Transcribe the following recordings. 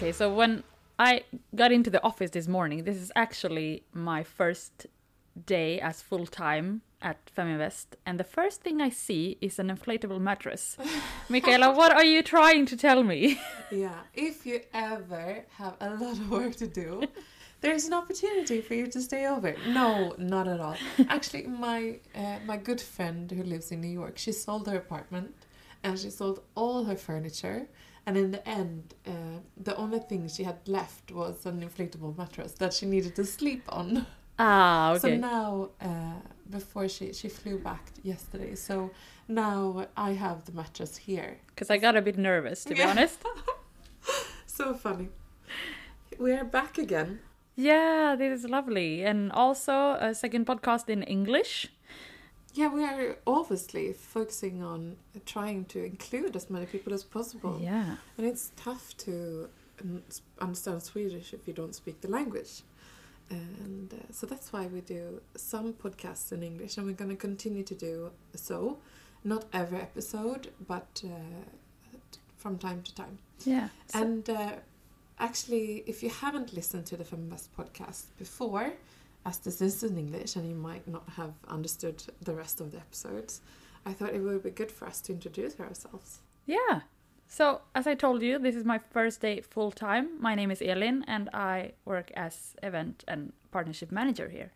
Okay, so when I got into the office this morning, this is actually my first day as full time at Feminvest, and the first thing I see is an inflatable mattress. Michaela, what are you trying to tell me? Yeah, if you ever have a lot of work to do, there's an opportunity for you to stay over. No, not at all. Actually, my uh, my good friend who lives in New York, she sold her apartment and she sold all her furniture. And in the end, uh, the only thing she had left was an inflatable mattress that she needed to sleep on. Ah, okay. So now, uh, before she she flew back yesterday, so now I have the mattress here. Because I got a bit nervous, to be Yeah. honest. So funny. We are back again. Yeah, this is lovely. And also a second podcast in English. Yeah, we are obviously focusing on trying to include as many people as possible. Yeah. And it's tough to understand Swedish if you don't speak the language. And uh, so that's why we do some podcasts in English, and we're going to continue to do so. Not every episode, but uh, from time to time. Yeah. So- And uh, actually, if you haven't listened to the Feminvest podcast before, as this is in English and you might not have understood the rest of the episodes, I thought it would be good for us to introduce ourselves. Yeah. So, as I told you, this is my first day full time. My name is Elin, and I work as event and partnership manager here.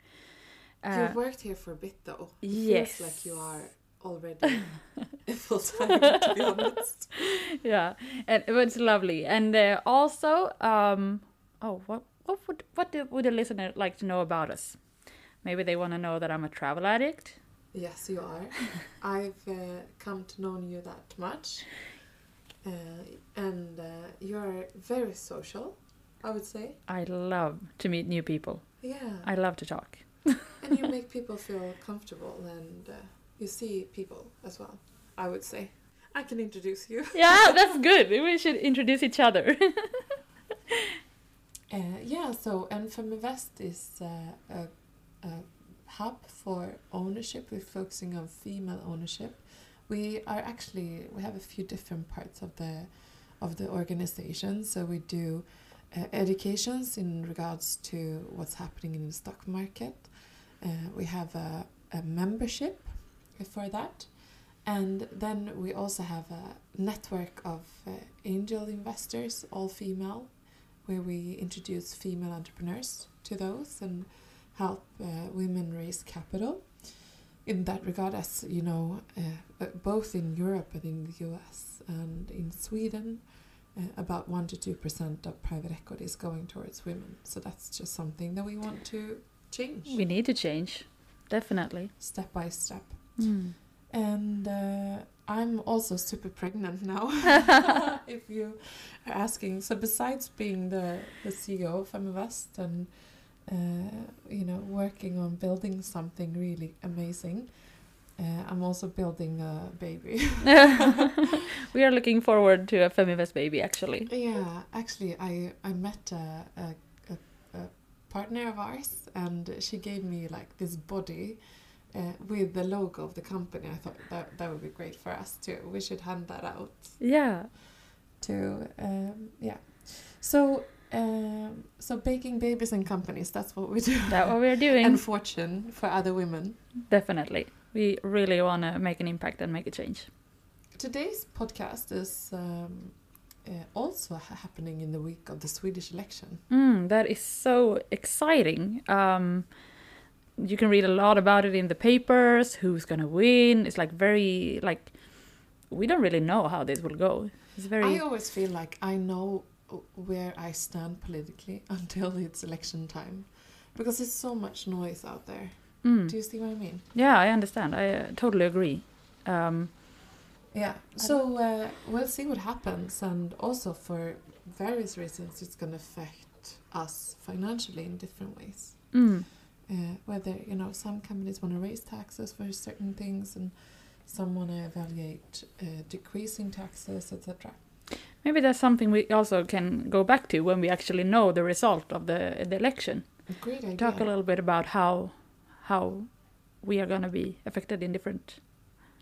Uh, You've worked here for a bit though. It yes. Like you are already full time, to be honest. yeah, and it was lovely. And uh, also, um, oh, what what would what would a listener like to know about us? Maybe they want to know that I'm a travel addict. Yes, you are. I've uh, come to know you that much. Uh, and uh, you're very social, I would say. I love to meet new people. Yeah. I love to talk. and you make people feel comfortable and uh, you see people as well i would say i can introduce you Yeah, that's good. We should introduce each other. Uh, yeah so and feminvest is uh, a, a hub for ownership. We're focusing on female ownership. We are actually we have a few different parts of the of the organization. So we do uh, educations in regards to what's happening in the stock market. We have a, a membership for that. And then we also have a network of angel investors all female where we introduce female entrepreneurs to those and help uh, women raise capital in that regard as you know uh, uh, both in europe and in the us and in sweden uh, about 1 to 2 percent of private equity is going towards women so that's just something that we want to change we need to change, definitely. step by step Mm. and uh, I'm also super pregnant now. if you are asking, so besides being the, the CEO of Feminvest and uh, you know working on building something really amazing, uh, I'm also building a baby. we are looking forward to a Feminvest baby, actually. yeah, actually, I I met a, a, a, a partner of ours, and she gave me like this body. Uh, with the logo of the company, I thought that that would be great for us too. We should hand that out. Yeah. to um, yeah so um, so baking babies and companies that's what we do That's what we're doing. and fortune for other women Definitely. We really want to make an impact and make a change. today's podcast is um, uh, also ha- happening in the week of the swedish election Mm, that is so exciting. Um, you can read a lot about it in the papers, who's going to win. It's like very, like, we don't really know how this will go. It's very. i always feel like i know where i stand politically until it's election time because there's so much noise out there Mm. do you see what i mean Yeah, I understand. I uh, totally agree. Um, Yeah. So uh, we'll see what happens, and also for various reasons, it's going to affect us financially in different ways. mm, Uh, whether you know some companies want to raise taxes for certain things, and some want to evaluate uh, decreasing taxes, etc. maybe that's something we also can go back to when we actually know the result of the the election. Great idea. Talk a little bit about how how we are going to be affected in different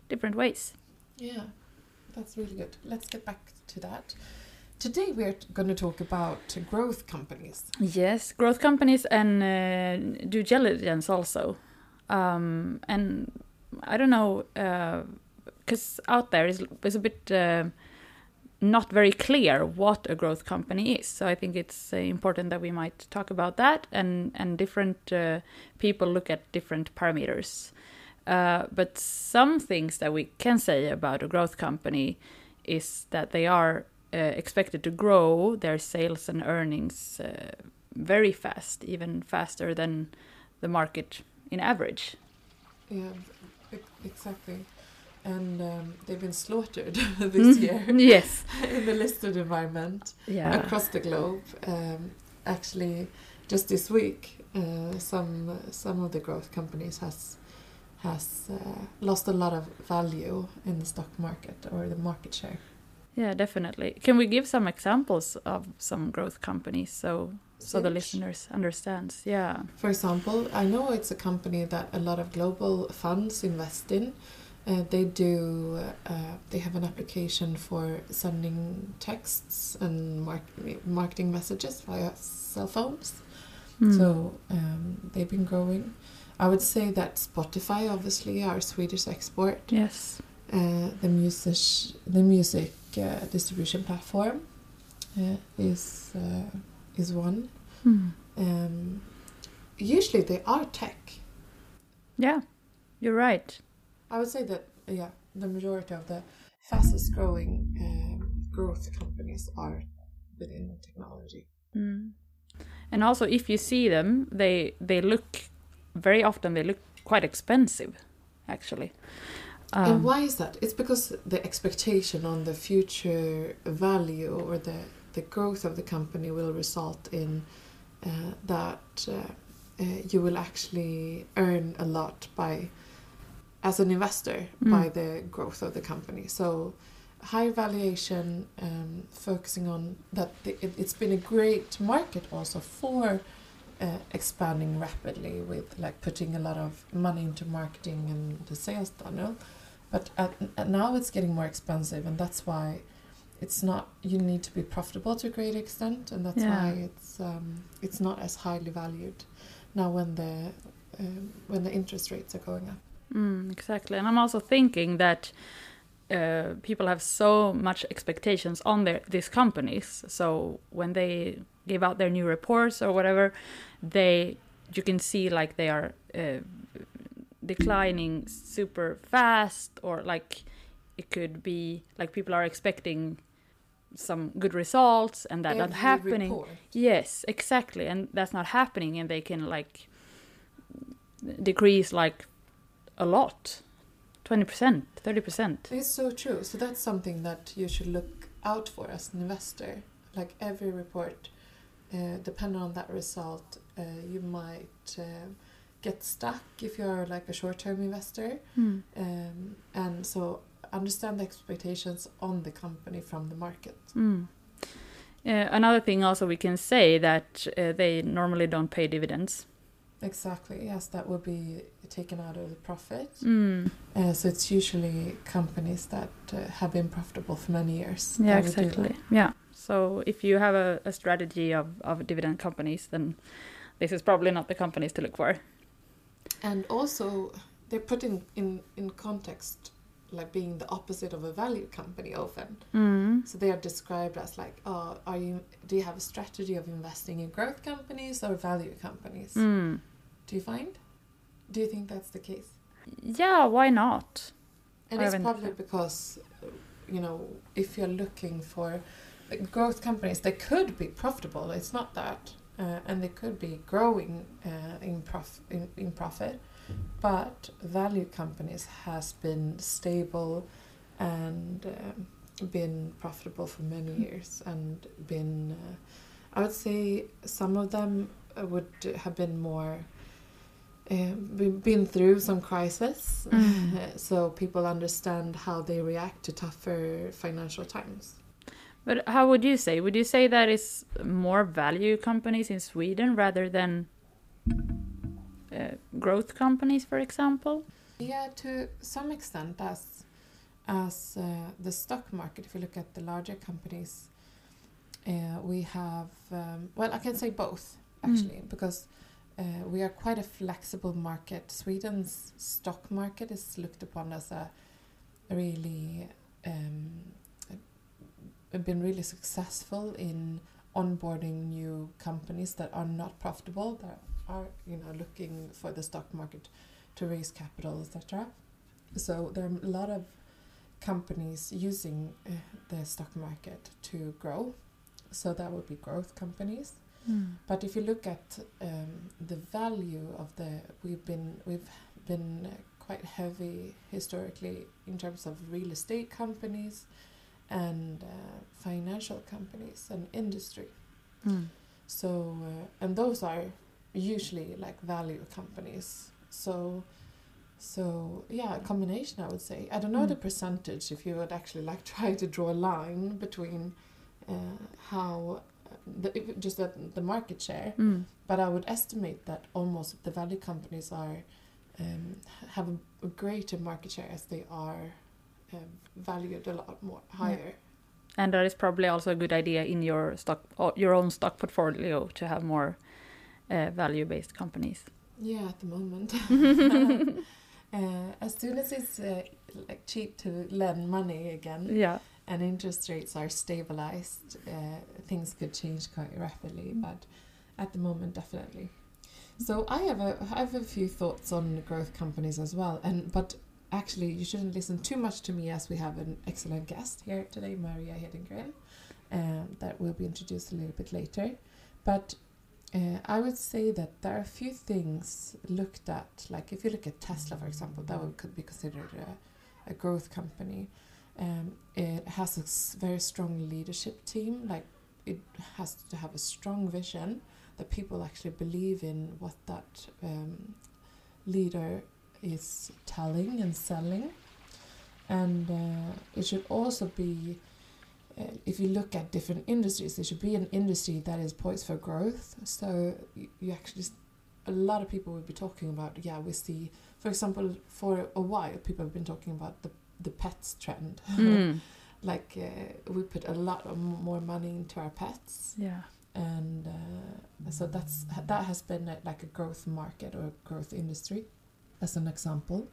different ways. Yeah, that's really good. Let's get back to that. Today we're going to talk about growth companies. Yes, growth companies and uh, due diligence also. Um, and I don't know, because uh, out there is, is a bit uh, not very clear what a growth company is. So I think it's uh, important that we might talk about that, and and different uh, people look at different parameters. Uh, but some things that we can say about a growth company is that they are expected to grow their sales and earnings uh, very fast, even faster than the market in average. Yeah, exactly. And um, they've been slaughtered this Mm-hmm. year yes. in the listed environment Yeah. across the globe. Um, actually, just this week, uh, some some of the growth companies has has uh, lost a lot of value in the stock market or the market share. Yeah, definitely. Can we give some examples of some growth companies so so the listeners understands? Yeah. For example, I know it's a company that a lot of global funds invest in. Uh, they do. Uh, they have an application for sending texts and mark- marketing messages via cell phones. Mm. So um, they've been growing. I would say that Spotify, obviously, our Swedish export, yes. uh, the music, the music distribution platform, uh, is uh, is one. Mm. Um, usually they are tech. Yeah. You're right. I would say that yeah, the majority of the fastest growing um, growth companies are within technology. Mm. And also, if you see them, they they look very often they look quite expensive, actually. And Um, why is that? It's because the expectation on the future value or the the growth of the company will result in uh, that uh, uh, you will actually earn a lot by as an investor Mm. by the growth of the company. So high valuation, um, focusing on that the, it, it's been a great market also for uh, expanding rapidly with like putting a lot of money into marketing and the sales tunnel. But at, at now it's getting more expensive, and that's why it's not. You need to be profitable to a great extent, and that's Yeah. why it's um, it's not as highly valued now when the um, when the interest rates are going up. Mm, exactly. And I'm also thinking that uh, people have so much expectations on their these companies. So when they give out their new reports or whatever, they you can see like they are uh, declining super fast, or like it could be like people are expecting some good results and that not happening. report. Yes, exactly, and that's not happening, and they can like decrease like a lot, twenty percent, thirty percent. It's so true. So that's something that you should look out for as an investor. Like every report, uh, depending on that result, uh, you might uh, get stuck if you're like a short-term investor. Um, and so understand the expectations on the company from the market. Mm. Uh, another thing also we can say that uh, they normally don't pay dividends. Exactly. Yes, that would be taken out of the profit. Mm. Uh, so it's usually companies that uh, have been profitable for many years. Yeah, that would do exactly. Yeah. So if you have a, a strategy of, of dividend companies, then this is probably not the companies to look for. And also, they're put in, in, in context like being the opposite of a value company often. Mm. So they are described as like, oh, are you? Do you have a strategy of investing in growth companies or value companies? Mm. Do you find? Do you think that's the case? Yeah, why not? And I it's probably because, you know, if you're looking for like, growth companies, they could be profitable. It's not that, uh, and they could be growing uh, in prof in, in profit. But value companies has been stable and um, been profitable for many years and been. Uh, I would say some of them uh, would have been more. Uh, been through some crisis, Mm. so people understand how they react to tougher financial times. But how would you say? Would you say that is more value companies in Sweden rather than uh, growth companies, for example? Yeah, to some extent, as as uh, the stock market, if you look at the larger companies, uh, we have um, well, I can say both actually because uh, we are quite a flexible market. Sweden's stock market is looked upon as a really um, been really successful in onboarding new companies that are not profitable that are you know looking for the stock market to raise capital etc so there are a lot of companies using uh, the stock market to grow. So that would be growth companies. Mm. but if you look at um, the value of the we've been we've been quite heavy historically in terms of real estate companies and uh, financial companies and industry Mm. so uh, and those are usually like value companies so so yeah a combination i would say i don't know Mm. the percentage if you would actually like try to draw a line between uh, how the, just the, the market share Mm. but i would estimate that almost the value companies are um, have a, a greater market share as they are um, valued a lot more higher And that is probably also a good idea in your stock, your own stock portfolio, to have more uh, value-based companies. yeah at the moment uh, as soon as it's uh, like cheap to lend money again Yeah. and interest rates are stabilized, uh, things could change quite rapidly. But at the moment, definitely. So I have a I have a few thoughts on growth companies as well, and but actually you shouldn't listen too much to me as we have an excellent guest here today, Maria Hedengren, um, that will be introduced a little bit later. But uh, I would say that there are a few things looked at, like if you look at Tesla, for example, that would, could be considered a, a growth company. Um, it has a very strong leadership team. Like it has to have a strong vision that people actually believe in what that um, leader is telling and selling. And uh, it should also be, uh, if you look at different industries, it should be an industry that is poised for growth. So you, you actually, a lot of people will be talking about, yeah, we see, for example, for a while, people have been talking about the the pets trend. Mm. like uh, we put a lot of m- more money into our pets, Yeah. and uh, so that's that has been a, like a growth market or a growth industry, as an example.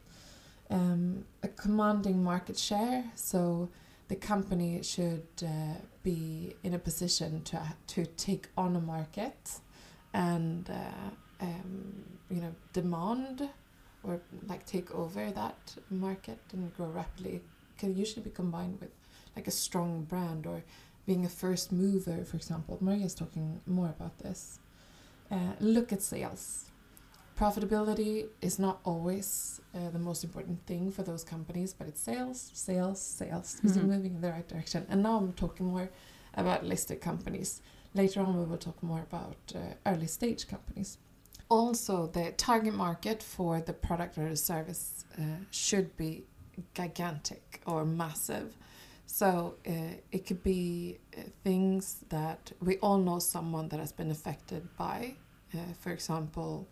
Um, a commanding market share, so the company should uh, be in a position to to take on a market, and uh, um, you know demand or like take over that market and grow rapidly it can usually be combined with like a strong brand or being a first mover, for example. Maria's talking more about this. Uh, look at sales. Profitability is not always uh, the most important thing for those companies, but it's sales, sales, sales. Is it moving in the right direction? And now I'm talking more about listed companies. Later on, we will talk more about uh, early stage companies. Also, the target market for the product or the service uh, should be gigantic or massive. So uh, it could be uh, things that we all know someone that has been affected by. Uh, for example,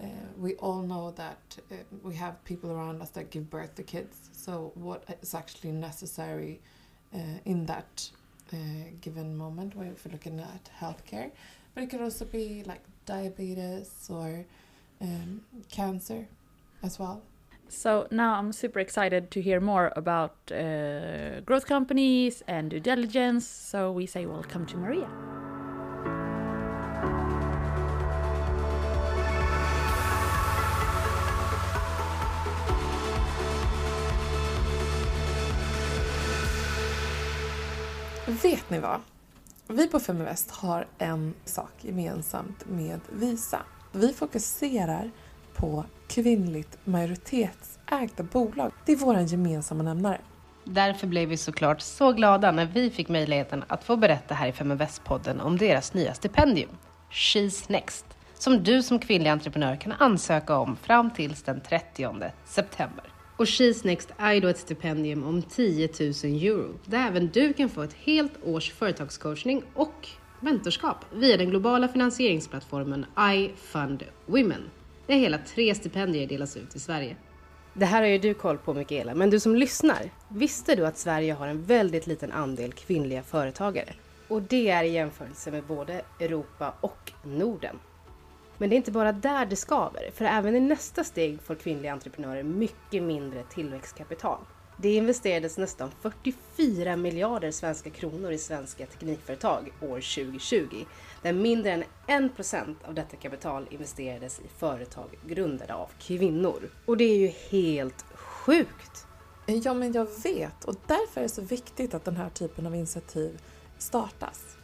uh, we all know that uh, we have people around us that give birth to kids. So what is actually necessary uh, in that uh, given moment when if we're looking at healthcare? But it could also be like diabetes or um, cancer as well. So now I'm super excited to hear more about uh, growth companies and due diligence. So we say welcome to Maria. Vet ni vad? Vi på Feminvest har en sak gemensamt med Visa. Vi fokuserar på kvinnligt majoritetsägda bolag. Det är vår gemensamma nämnare. Därför blev vi såklart så glada när vi fick möjligheten att få berätta här i Feminvest-podden om deras nya stipendium, She's Next, som du som kvinnlig entreprenör kan ansöka om fram tills den 30 september. Och She's Next är då ett stipendium om 10 000 euro, där även du kan få ett helt års företagscoachning och mentorskap via den globala finansieringsplattformen iFundWomen Women. Det är hela tre stipendier delas ut i Sverige. Det här har ju du koll på Mikaela, men du som lyssnar, visste du att Sverige har en väldigt liten andel kvinnliga företagare? Och det är i jämförelse med både Europa och Norden. Men det är inte bara där det skaver, för även i nästa steg får kvinnliga entreprenörer mycket mindre tillväxtkapital. Det investerades nästan 44 miljarder svenska kronor i svenska teknikföretag år 2020, där mindre än 1% av detta kapital investerades i företag grundade av kvinnor. Och det är ju helt sjukt! Ja, men jag vet och därför är det så viktigt att den här typen av initiativ startas.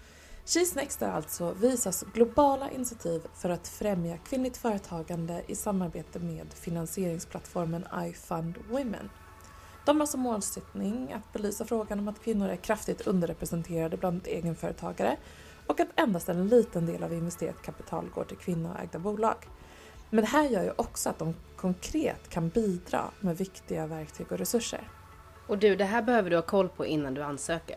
She's Next är alltså Visas globala initiativ för att främja kvinnligt företagande i samarbete med finansieringsplattformen iFund Women. De har som målsättning att belysa frågan om att kvinnor är kraftigt underrepresenterade bland egenföretagare och att endast en liten del av investerat kapital går till kvinnoägda bolag. Men det här gör ju också att de konkret kan bidra med viktiga verktyg och resurser. Och du, det här behöver du ha koll på innan du ansöker.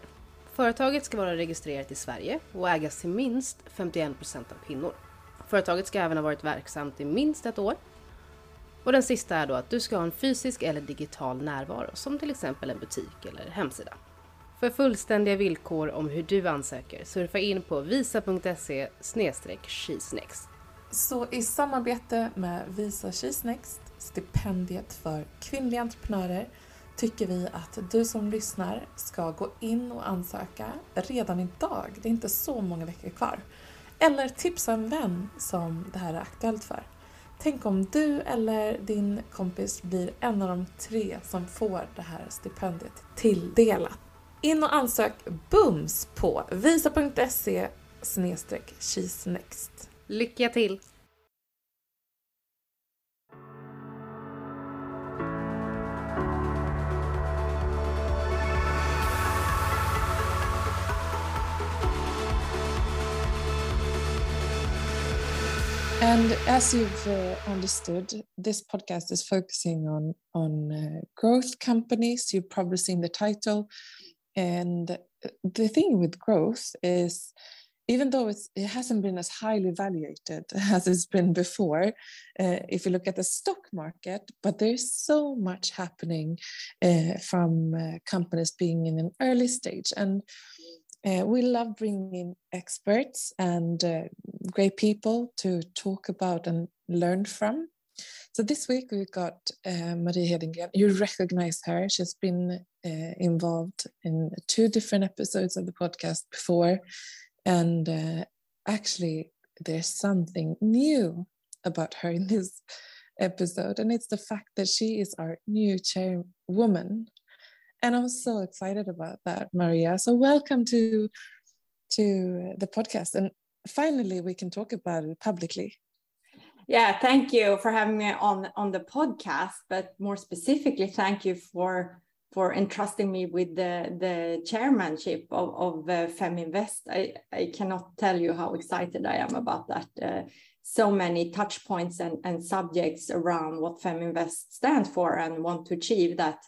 Företaget ska vara registrerat i Sverige och ägas till minst 51% av kvinnor. Företaget ska även ha varit verksamt i minst ett år. Och den sista är då att du ska ha en fysisk eller digital närvaro som till exempel en butik eller hemsida. För fullständiga villkor om hur du ansöker surfa in på visa.se-cheesenext. Så i samarbete med Visa Cheesenext, stipendiet för kvinnliga entreprenörer, tycker vi att du som lyssnar ska gå in och ansöka redan idag. Det är inte så många veckor kvar. Eller tipsa en vän som det här är aktuellt för. Tänk om du eller din kompis blir en av de tre som får det här stipendiet tilldelat. In och ansök bums på visa.se next. Lycka till! And as you've uh, understood, this podcast is focusing on on uh, growth companies. You've probably seen the title, and the thing with growth is, even though it hasn't been as highly valuated as it's been before, uh, if you look at the stock market, but there's so much happening uh, from uh, companies being in an early stage and uh, we love bringing in experts and uh, great people to talk about and learn from. So this week we've got uh, Maria Hedengren. You recognize her. She's been uh, involved in two different episodes of the podcast before. And uh, actually, there's something new about her in this episode. And it's the fact that she is our new chairwoman and I'm so excited about that, Maria. So welcome to to the podcast, and finally we can talk about it publicly. Yeah, thank you for having me on on the podcast, but more specifically, thank you for for entrusting me with the the chairmanship of of uh, Feminvest. I I cannot tell you how excited I am about that. Uh, so many touch points and, and subjects around what Feminvest stands for and want to achieve that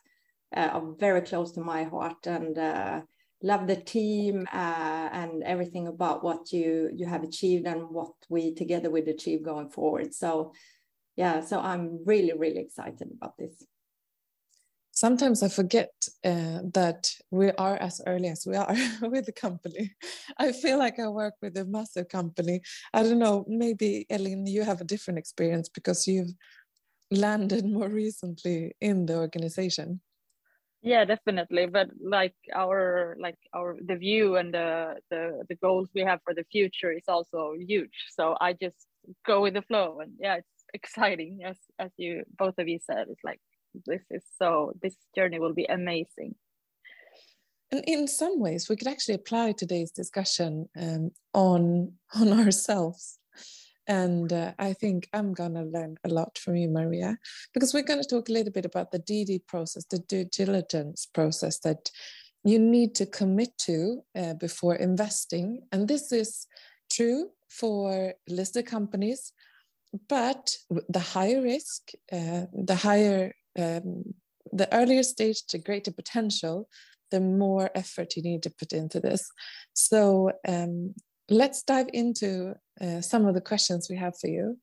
uh, are very close to my heart and uh, love the team uh, and everything about what you you have achieved and what we together will achieve going forward. So yeah, so I'm really really excited about this. Sometimes I forget uh, that we are as early as we are with the company. I feel like I work with a massive company. I don't know, maybe Elin, you have a different experience because you've landed more recently in the organization yeah definitely. But like our like our the view and the the the goals we have for the future is also huge. So i just go with the flow and yeah it's exciting as as you both of you said. It's like this is so this journey will be amazing. And in some ways we could actually apply today's discussion um, on on ourselves and uh, I think I'm going to learn a lot from you, Maria, because we're going to talk a little bit about the DD process, the due diligence process that you need to commit to uh, before investing. And this is true for listed companies, but the higher risk, uh, the higher, um, the earlier stage, the greater potential, the more effort you need to put into this. So um, let's dive into uh, some of the questions we have for you.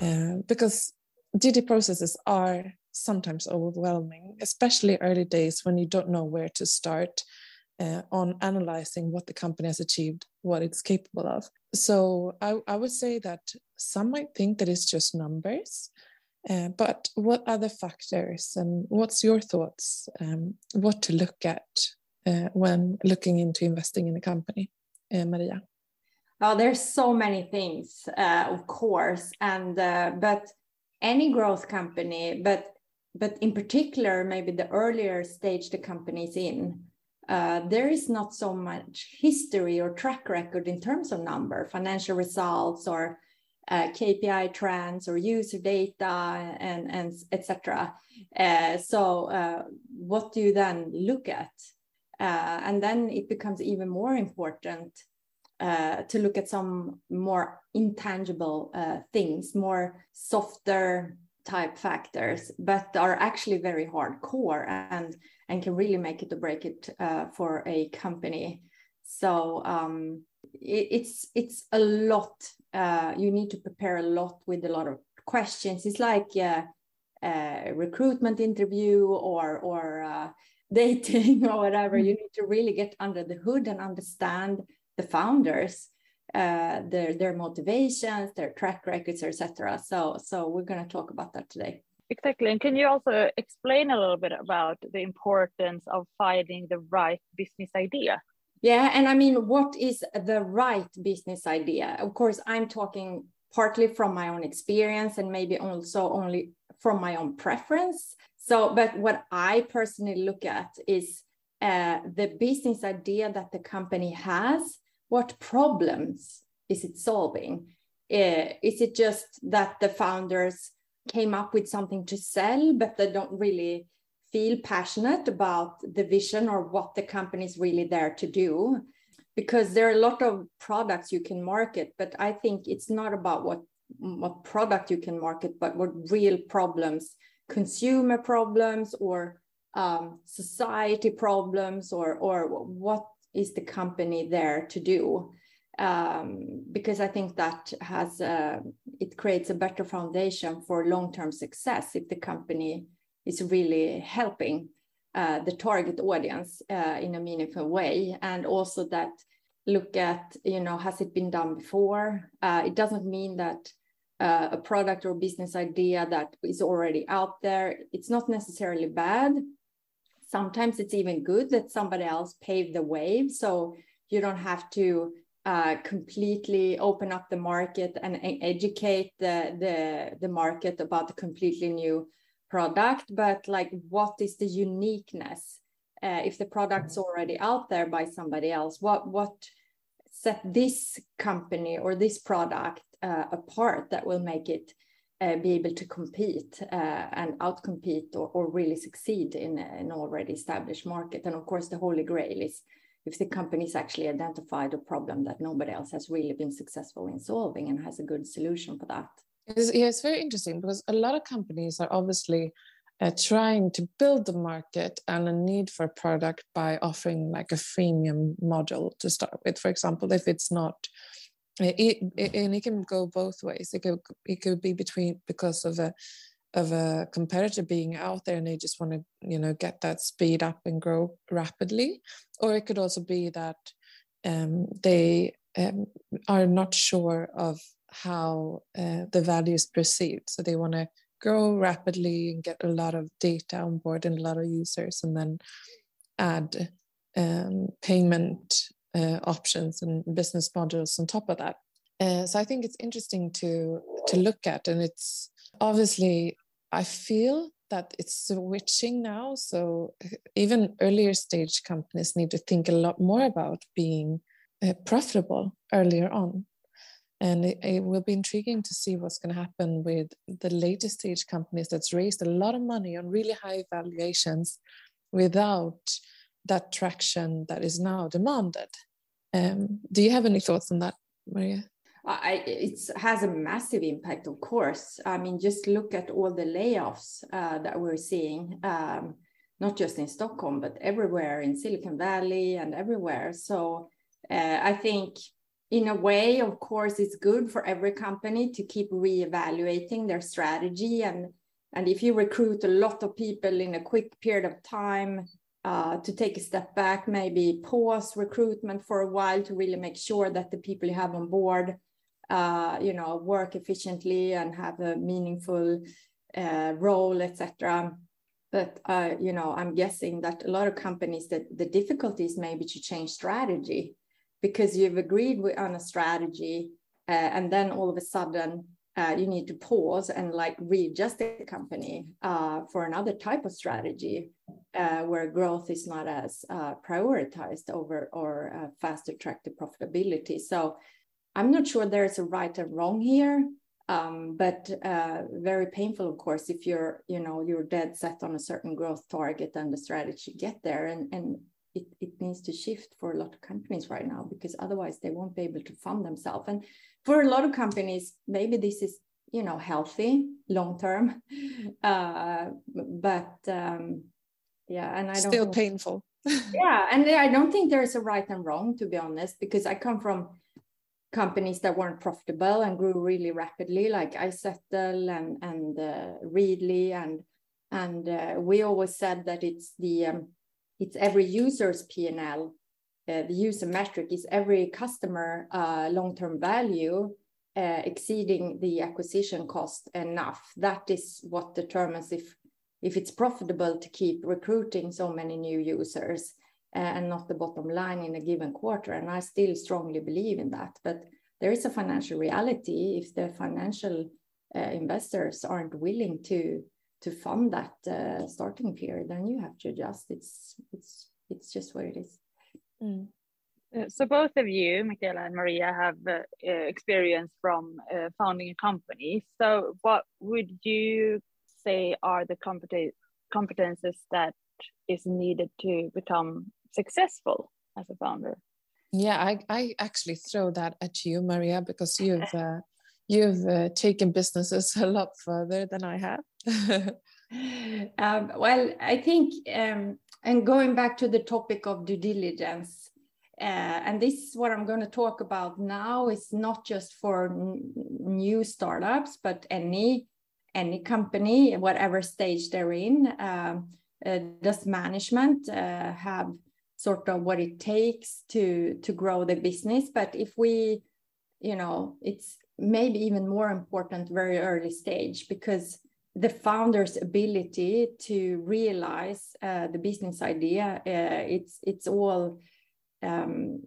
Uh, because DD processes are sometimes overwhelming, especially early days when you don't know where to start uh, on analyzing what the company has achieved, what it's capable of. So I, I would say that some might think that it's just numbers, uh, but what other factors and what's your thoughts? Um, what to look at uh, when looking into investing in a company, uh, Maria? Oh, there's so many things, uh, of course, and uh, but any growth company, but but in particular, maybe the earlier stage the company is in, uh, there is not so much history or track record in terms of number, financial results, or uh, KPI trends, or user data, and and etc. Uh, so, uh, what do you then look at? Uh, and then it becomes even more important to look at some more intangible things, more softer type factors, but are actually very hardcore and and can really make it or break it uh, for a company. So um, it, it's it's a lot. Uh, you need to prepare a lot with a lot of questions. It's like a, a recruitment interview or or uh, dating or whatever. You need to really get under the hood and understand the founders uh, their their motivations their track records etc so so we're going to talk about that today exactly. And can you also explain a little bit about the importance of finding the right business idea? Yeah and i mean what is the right business idea? Of course i'm talking partly from my own experience and maybe also only from my own preference. So but what i personally look at is uh, the business idea that the company has what problems is it solving? Uh, is it just that the founders came up with something to sell, but they don't really feel passionate about the vision or what the company is really there to do? Because there are a lot of products you can market, but I think it's not about what what product you can market, but what real problems, consumer problems or um, society problems, or or what is the company there to do? Um, because I think that has uh, it creates a better foundation for long-term success if the company is really helping uh, the target audience uh, in a meaningful way, and also that look at you know has it been done before? Uh, it doesn't mean that uh, a product or business idea that is already out there it's not necessarily bad. Sometimes it's even good that somebody else paved the way. So you don't have to uh, completely open up the market and educate the, the the market about the completely new product. But like what is the uniqueness uh, if the product's already out there by somebody else? What what set this company or this product uh, apart that will make it uh, be able to compete uh, and outcompete or, or really succeed in an already established market. And of course, the holy grail is if the company's actually identified a problem that nobody else has really been successful in solving and has a good solution for that. It's, yeah, it's very interesting because a lot of companies are obviously uh, trying to build the market and a need for a product by offering like a freemium model to start with. For example, if it's not it, it, and it can go both ways. It could it could be between because of a of a competitor being out there and they just want to you know get that speed up and grow rapidly, or it could also be that um, they um, are not sure of how uh, the value is perceived, so they want to grow rapidly and get a lot of data on board and a lot of users, and then add um, payment uh, options and business models on top of that. Uh, so I think it's interesting to to look at, and it's obviously I feel that it's switching now. So uh, even earlier stage companies need to think a lot more about being uh, profitable earlier on. And it, it, will be intriguing to see what's going to happen with the later stage companies that's raised a lot of money on really high valuations without that traction that is now demanded. Um, do you have any thoughts on that, Maria? I, it has a massive impact, of course. I mean, just look at all the layoffs uh, that we're seeing, um, not just in Stockholm, but everywhere in Silicon Valley and everywhere. So uh, I think in a way, of course, it's good for every company to keep reevaluating their strategy. And, and if you recruit a lot of people in a quick period of time, uh, to take a step back, maybe pause recruitment for a while to really make sure that the people you have on board, uh, you know, work efficiently and have a meaningful uh, role, etc. But uh, you know, I'm guessing that a lot of companies that the difficulty is maybe to change strategy because you've agreed with, on a strategy uh, and then all of a sudden uh, you need to pause and like readjust the company uh, for another type of strategy uh, where growth is not as uh, prioritized over or faster track to profitability. So I'm not sure there's a right and wrong here, um, but very painful, of course, if you're you know you're dead set on a certain growth target and the strategy get there, and and it, it needs to shift for a lot of companies right now because otherwise they won't be able to fund themselves. And for a lot of companies maybe this is you know healthy long term. Uh, but um, yeah and i don't still painful. Yeah and i don't think there's a right and wrong to be honest because i come from companies that weren't profitable and grew really rapidly like izettle and and uh, readly and and uh, we always said that it's the um, it's every user's P&L. Uh, the user metric is every customer uh, long-term value uh, exceeding the acquisition cost enough. That is what determines if if it's profitable to keep recruiting so many new users and not the bottom line in a given quarter. And I still strongly believe in that. But there is a financial reality if the financial uh, investors aren't willing to to fund that uh, starting period, then you have to adjust. It's it's it's just what it is. Mm. Uh, so both of you, Michaela and Maria, have uh, experience from uh, founding a company. So what would you say are the compet competences that is needed to become successful as a founder? Yeah, I, I actually throw that at you, Maria, because you've uh, you've uh, taken businesses a lot further than I have. um, well, I think, um, and going back to the topic of due diligence, uh, and this is what I'm going to talk about now. It's not just for new startups, but any any company, whatever stage they're in. Um, uh, does management uh, have sort of what it takes to to grow the business? But if we, you know, it's maybe even more important very early stage because the founder's ability to realize uh, the business idea uh, it's it's all um,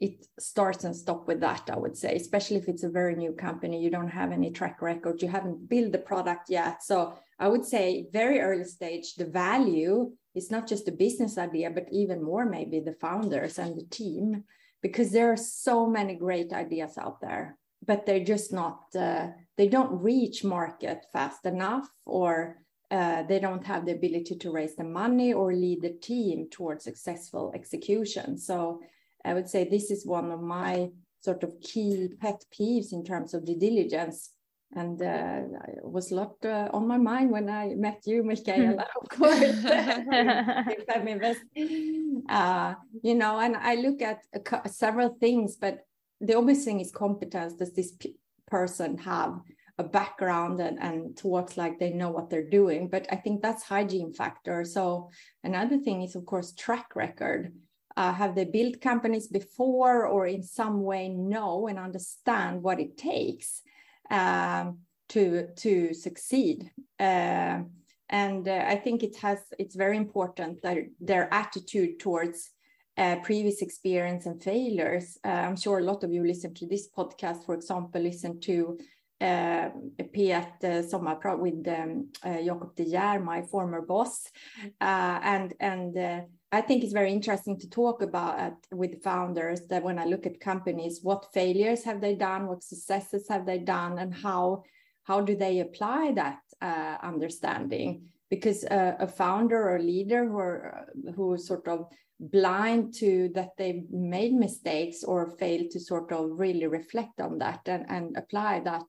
it starts and stop with that i would say especially if it's a very new company. You don't have any track record. You haven't built the product yet. So i would say very early stage the value is not just the business idea but even more maybe the founders and the team because there are so many great ideas out there but they're just not uh, they don't reach market fast enough or uh, they don't have the ability to raise the money or lead the team towards successful execution. So i would say this is one of my sort of key pet peeves in terms of due diligence and uh, it was a lot uh, on my mind when I met you, Michaela, of course, uh, you know, and I look at several things, but the obvious thing is competence. Does this person have a background and, and talks like they know what they're doing? But I think that's hygiene factor. So another thing is, of course, track record. Uh, have they built companies before or in some way know and understand what it takes um, to to succeed? Uh, and uh, I think it has it's very important that their attitude towards uh, previous experience and failures. Uh, I'm sure a lot of you listen to this podcast, for example, listen to uh, P1 uh, with um, uh, Jacob de Geer, my former boss. And and I think it's very interesting to talk about with founders that when I look at companies, what failures have they done, what successes have they done, and how how do they apply that uh, understanding? Because a founder or leader who are, who sort of blind to that they made mistakes or failed to sort of really reflect on that and, and apply that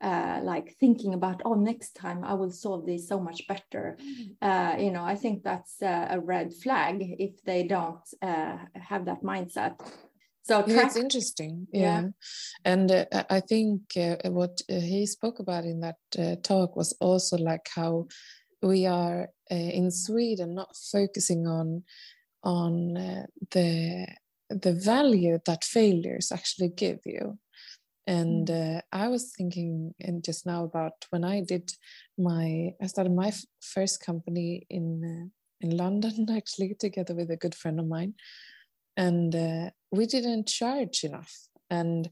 uh, like thinking about oh next time i will solve this so much better. Uh, you know i think that's uh, a red flag if they don't uh, have that mindset. So yeah, it's interesting yeah, yeah. and uh, i think uh, what uh, he spoke about in that uh, talk was also like how we are uh, in sweden not focusing on on uh, the the value that failures actually give you and mm. i was thinking and just now about when i did my i started my first company in in london actually together with a good friend of mine. And uh, we didn't charge enough. And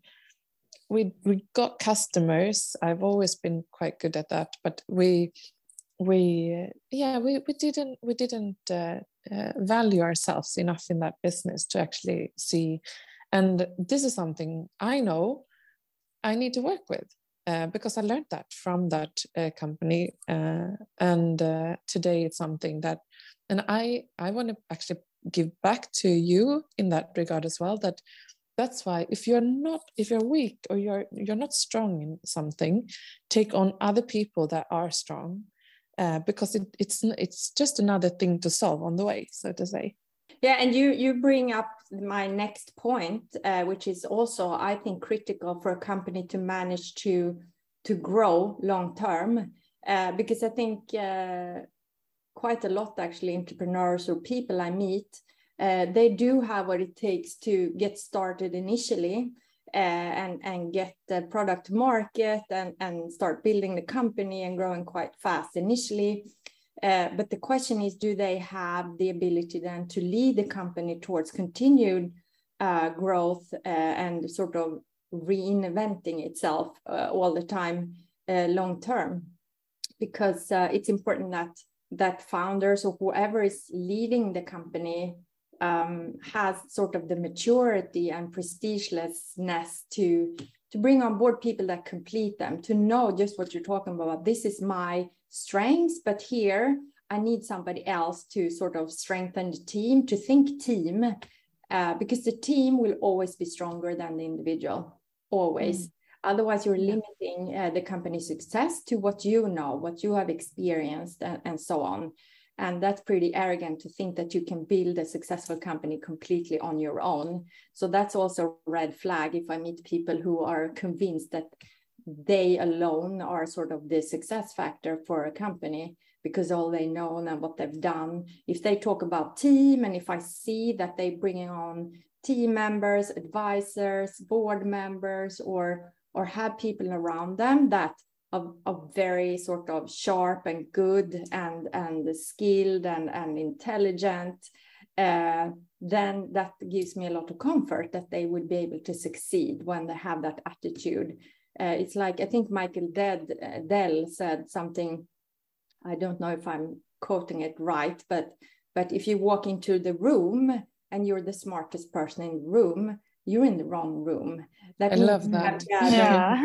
we we got customers. I've always been quite good at that but we we yeah we, we didn't we didn't uh, uh, value ourselves enough in that business to actually see. And this is something i know i need to work with uh, because i learned that from that uh, company uh, and uh, today it's something that and i i want to actually give back to you in that regard as well that that's why if you're not if you're weak or you're you're not strong in something take on other people that are strong uh, because it, it's it's just another thing to solve on the way so to say yeah and you you bring up my next point uh, which is also i think critical for a company to manage to to grow long term uh, because i think uh, quite a lot actually entrepreneurs or people I meet. Uh, they do have what it takes to get started initially uh, and and get the product market and and start building the company and growing quite fast initially. Uh, but the question is, do they have the ability then to lead the company towards continued uh, growth uh, and sort of reinventing itself uh, all the time long term? Because it's important that that founders or whoever is leading the company um, has sort of the maturity and prestigelessness to to bring on board people that complete them to know just what you're talking about this is my strengths but here i need somebody else to sort of strengthen the team to think team uh, because the team will always be stronger than the individual always mm. Otherwise, you're limiting uh, the company's success to what you know, what you have experienced, and, and so on. And that's pretty arrogant to think that you can build a successful company completely on your own. So that's also a red flag if I meet people who are convinced that they alone are sort of the success factor for a company because all they know and what they've done. If they talk about team and if I see that they bringing on team members, advisors, board members, or or have people around them that are, are very sort of sharp and good and and skilled and and intelligent uh, then that gives me a lot of comfort that they will be able to succeed when they have that attitude uh, it's like i think michael Dead, uh, dell said something i don't know if i'm quoting it right but but if you walk into the room and you're the smartest person in the room you're in the wrong room. That I love that. yeah.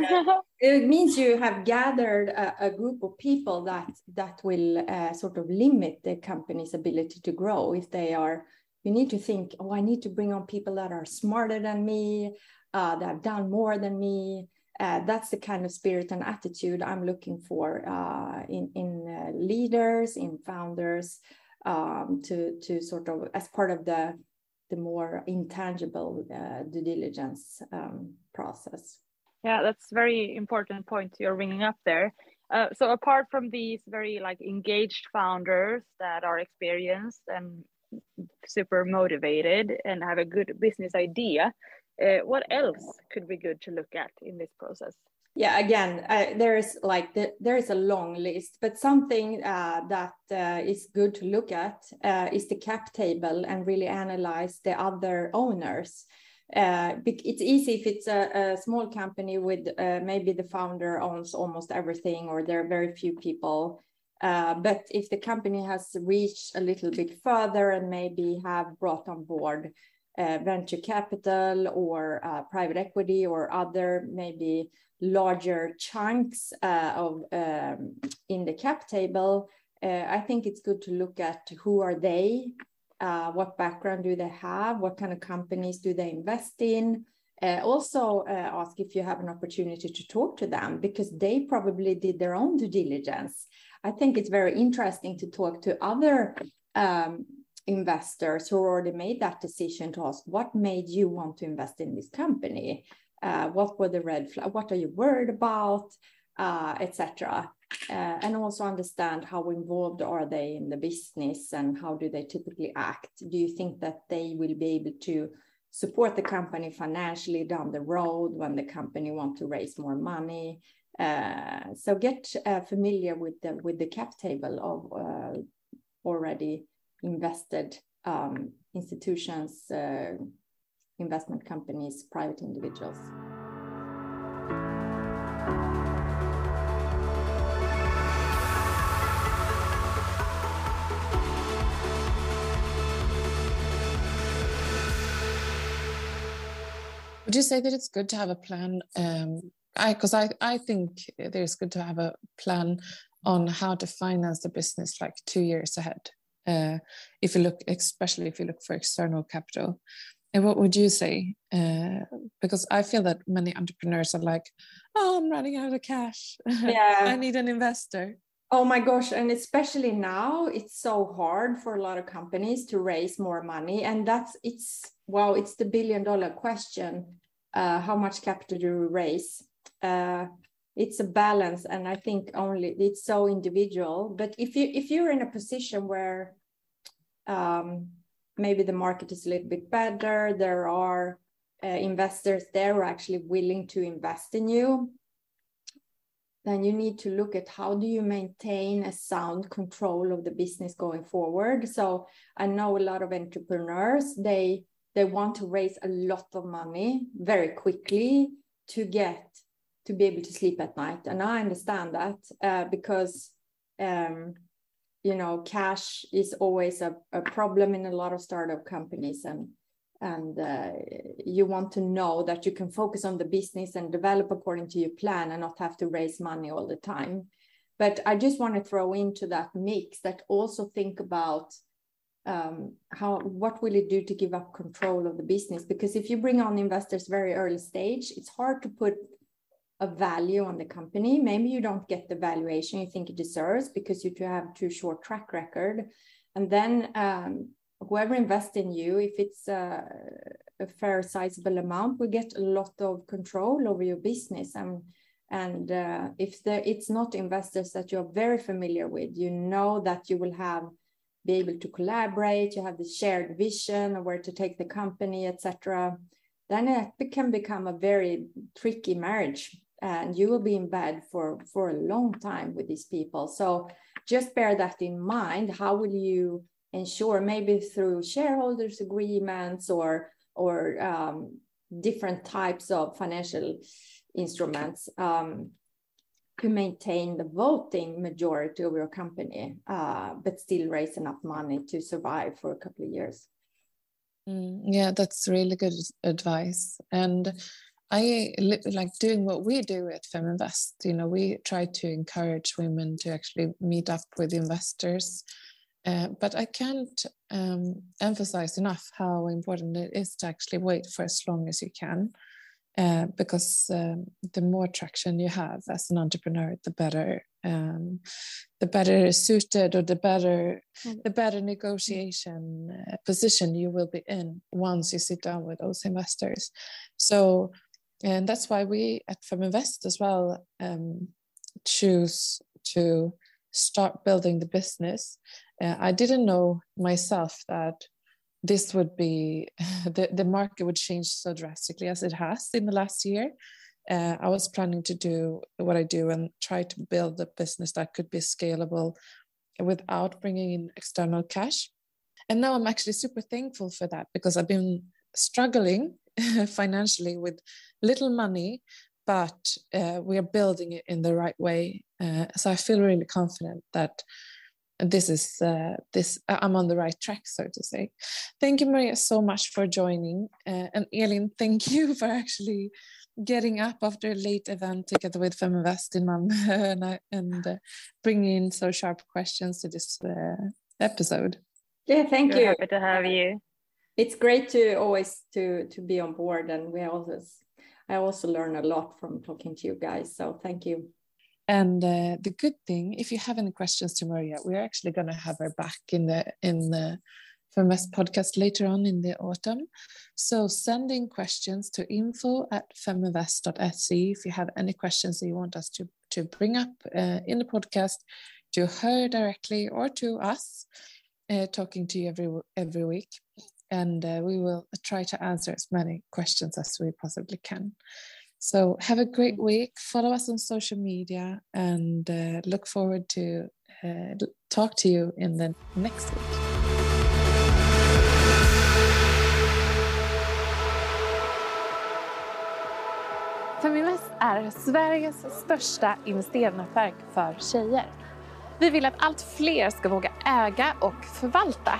it means you have gathered a, a, group of people that that will uh, sort of limit the company's ability to grow. If they are, you need to think, oh, I need to bring on people that are smarter than me, uh, that have done more than me. Uh, that's the kind of spirit and attitude I'm looking for uh, in in uh, leaders, in founders, um, to to sort of as part of the the more intangible uh, due diligence um, process. Yeah, that's very important point you're bringing up there. Uh, so apart from these very like engaged founders that are experienced and super motivated and have a good business idea, what else could be good to look at in this process? yeah again uh, there is like the, there is a long list but something uh, that uh, is good to look at uh, is the cap table and really analyze the other owners uh, it's easy if it's a, a small company with uh, maybe the founder owns almost everything or there are very few people but if the company has reached a little bit further and maybe have brought on board venture capital or private equity or other maybe larger chunks uh, of um, in the cap table, uh, I think it's good to look at who are they, uh, what background do they have, what kind of companies do they invest in. Uh, also uh, ask if you have an opportunity to talk to them because they probably did their own due diligence. I think it's very interesting to talk to other um, investors who already made that decision to ask what made you want to invest in this company? Uh, what were the red flag what are you worried about? Uh, etc uh, and also understand how involved are they in the business and how do they typically act? Do you think that they will be able to support the company financially down the road when the company want to raise more money? Uh, so get uh, familiar with the with the cap table of uh, already invested um, institutions, uh, investment companies, private individuals. Would you say that it's good to have a plan? Um, I because I I think it's good to have a plan on how to finance the business like two years ahead. Uh, if you look, especially if you look for external capital. And what would you say? Uh, because I feel that many entrepreneurs are like, "Oh, I'm running out of cash. Yeah, I need an investor." Oh my gosh, and especially now, it's so hard for a lot of companies to raise more money, and that's it's well, it's the billion dollar question: uh, how much capital do you raise? Uh, it's a balance and i think only it's so individual. But if you if you're in a position where um, maybe the market is a little bit better there are uh, investors there are actually willing to invest in you then you need to look at how do you maintain a sound control of the business going forward. So i know a lot of entrepreneurs they they want to raise a lot of money very quickly to get to be able to sleep at night. And I understand that uh, because, um, you know, cash is always a, a, problem in a lot of startup companies. And, and uh, you want to know that you can focus on the business and develop according to your plan and not have to raise money all the time. But I just want to throw into that mix that also think about um, how what will it do to give up control of the business because if you bring on investors very early stage it's hard to put a value on the company. Maybe you don't get the valuation you think it deserves because you have too short track record. And then um, whoever invests in you, if it's a, a, fair sizable amount, will get a lot of control over your business. And and uh, if the, it's not investors that you're very familiar with, you know that you will have be able to collaborate. You have the shared vision of where to take the company, etc. Then it can become a very tricky marriage and you will be in bed for for a long time with these people. So just bear that in mind. How will you ensure maybe through shareholders agreements or or um, different types of financial instruments um, to maintain the voting majority of your company uh, but still raise enough money to survive for a couple of years? Mm, yeah that's really good advice. And I like doing what we do at Feminvest. You know, we try to encourage women to actually meet up with investors. Uh, but I can't um, emphasize enough how important it is to actually wait for as long as you can, uh, because um, the more traction you have as an entrepreneur, the better, um, the better suited or the better, mm. the better negotiation uh, position you will be in once you sit down with those investors. So and that's why we at Feminvest as well um, choose to start building the business. Uh, I didn't know myself that this would be the, the market would change so drastically as it has in the last year. Uh, I was planning to do what I do and try to build a business that could be scalable without bringing in external cash. And now I'm actually super thankful for that because I've been struggling financially with little money, but uh, we are building it in the right way. Uh, so I feel really confident that this is uh, this I'm on the right track, so to say. Thank you, Maria, so much for joining, uh, and Elin, thank you for actually getting up after a late event together with Feminvest in Malmö and, and uh, bringing in so sharp questions to this uh, episode. Yeah, thank We're you. Happy to have you it's great to always to to be on board and we always i also learn a lot from talking to you guys so thank you and uh, the good thing if you have any questions to maria we're actually going to have her back in the in the Feminvest podcast later on in the autumn. So send in questions to info at feminvest.se if you have any questions that you want us to, to bring up uh, in the podcast to her directly or to us, uh, talking to you every every week. And uh, we will try to answer as many questions as we possibly can. So have a great week. Follow us on social media and uh, look forward to uh, talk to you in the next week. Feminvest är Sveriges största investeringsnätverk för tjejer. Vi vill att allt fler ska våga äga och förvalta.